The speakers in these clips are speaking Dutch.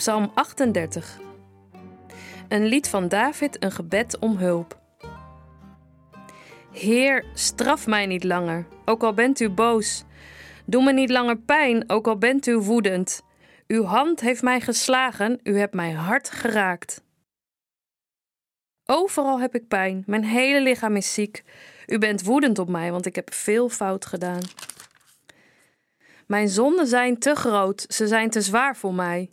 Psalm 38. Een lied van David, een gebed om hulp. Heer, straf mij niet langer, ook al bent u boos. Doe me niet langer pijn, ook al bent u woedend. Uw hand heeft mij geslagen, u hebt mij hard geraakt. Overal heb ik pijn, mijn hele lichaam is ziek. U bent woedend op mij, want ik heb veel fout gedaan. Mijn zonden zijn te groot, ze zijn te zwaar voor mij.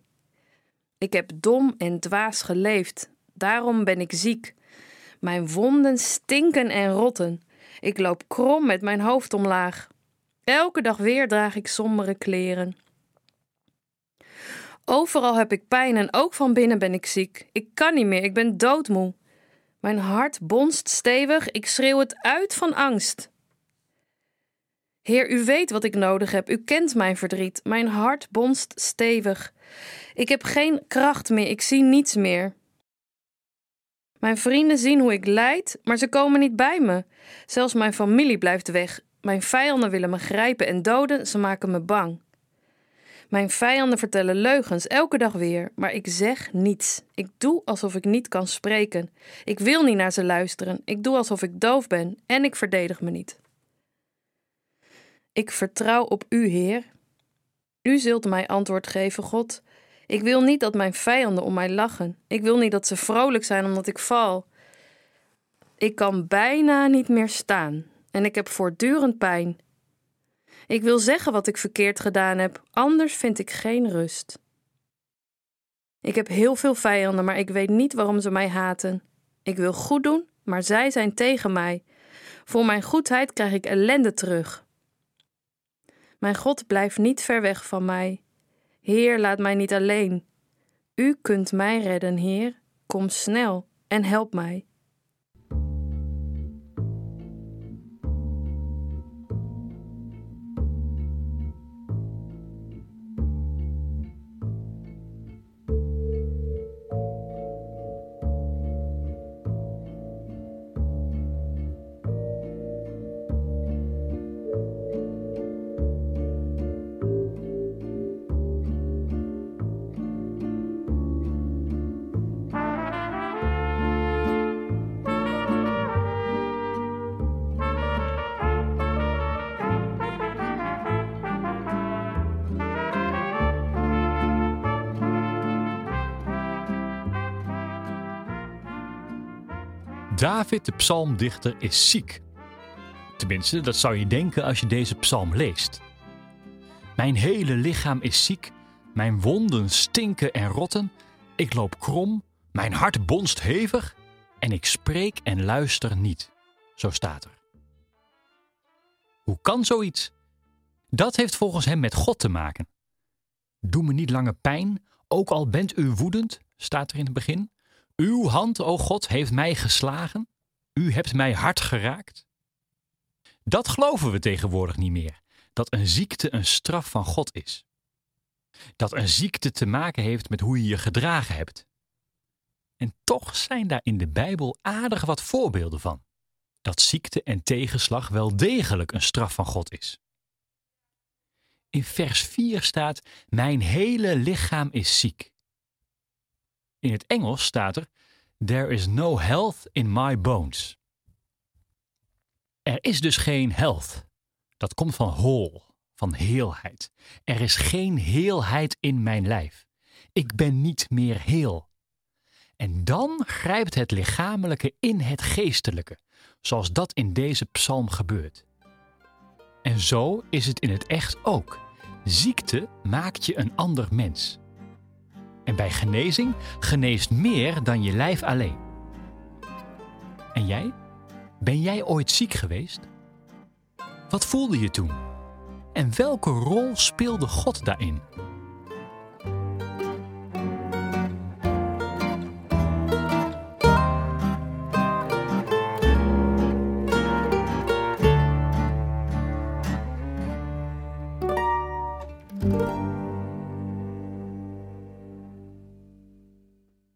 Ik heb dom en dwaas geleefd, daarom ben ik ziek. Mijn wonden stinken en rotten. Ik loop krom met mijn hoofd omlaag. Elke dag weer draag ik sombere kleren. Overal heb ik pijn en ook van binnen ben ik ziek. Ik kan niet meer, ik ben doodmoe. Mijn hart bonst stevig, ik schreeuw het uit van angst. Heer, u weet wat ik nodig heb, u kent mijn verdriet. Mijn hart bonst stevig. Ik heb geen kracht meer, ik zie niets meer. Mijn vrienden zien hoe ik lijd, maar ze komen niet bij me. Zelfs mijn familie blijft weg. Mijn vijanden willen me grijpen en doden, ze maken me bang. Mijn vijanden vertellen leugens elke dag weer, maar ik zeg niets. Ik doe alsof ik niet kan spreken. Ik wil niet naar ze luisteren. Ik doe alsof ik doof ben en ik verdedig me niet. Ik vertrouw op U, Heer. U zult mij antwoord geven, God. Ik wil niet dat mijn vijanden om mij lachen. Ik wil niet dat ze vrolijk zijn omdat ik val. Ik kan bijna niet meer staan en ik heb voortdurend pijn. Ik wil zeggen wat ik verkeerd gedaan heb, anders vind ik geen rust. Ik heb heel veel vijanden, maar ik weet niet waarom ze mij haten. Ik wil goed doen, maar zij zijn tegen mij. Voor mijn goedheid krijg ik ellende terug. Mijn God blijft niet ver weg van mij. Heer, laat mij niet alleen. U kunt mij redden, Heer. Kom snel en help mij. David, de psalmdichter, is ziek. Tenminste, dat zou je denken als je deze psalm leest. Mijn hele lichaam is ziek, mijn wonden stinken en rotten, ik loop krom, mijn hart bonst hevig en ik spreek en luister niet. Zo staat er. Hoe kan zoiets? Dat heeft volgens hem met God te maken. Doe me niet langer pijn, ook al bent u woedend, staat er in het begin. Uw hand, o God, heeft mij geslagen. U hebt mij hard geraakt. Dat geloven we tegenwoordig niet meer, dat een ziekte een straf van God is. Dat een ziekte te maken heeft met hoe je je gedragen hebt. En toch zijn daar in de Bijbel aardig wat voorbeelden van. Dat ziekte en tegenslag wel degelijk een straf van God is. In vers 4 staat: Mijn hele lichaam is ziek. In het Engels staat er: There is no health in my bones. Er is dus geen health. Dat komt van whole, van heelheid. Er is geen heelheid in mijn lijf. Ik ben niet meer heel. En dan grijpt het lichamelijke in het geestelijke, zoals dat in deze psalm gebeurt. En zo is het in het echt ook. Ziekte maakt je een ander mens. En bij genezing geneest meer dan je lijf alleen. En jij? Ben jij ooit ziek geweest? Wat voelde je toen? En welke rol speelde God daarin?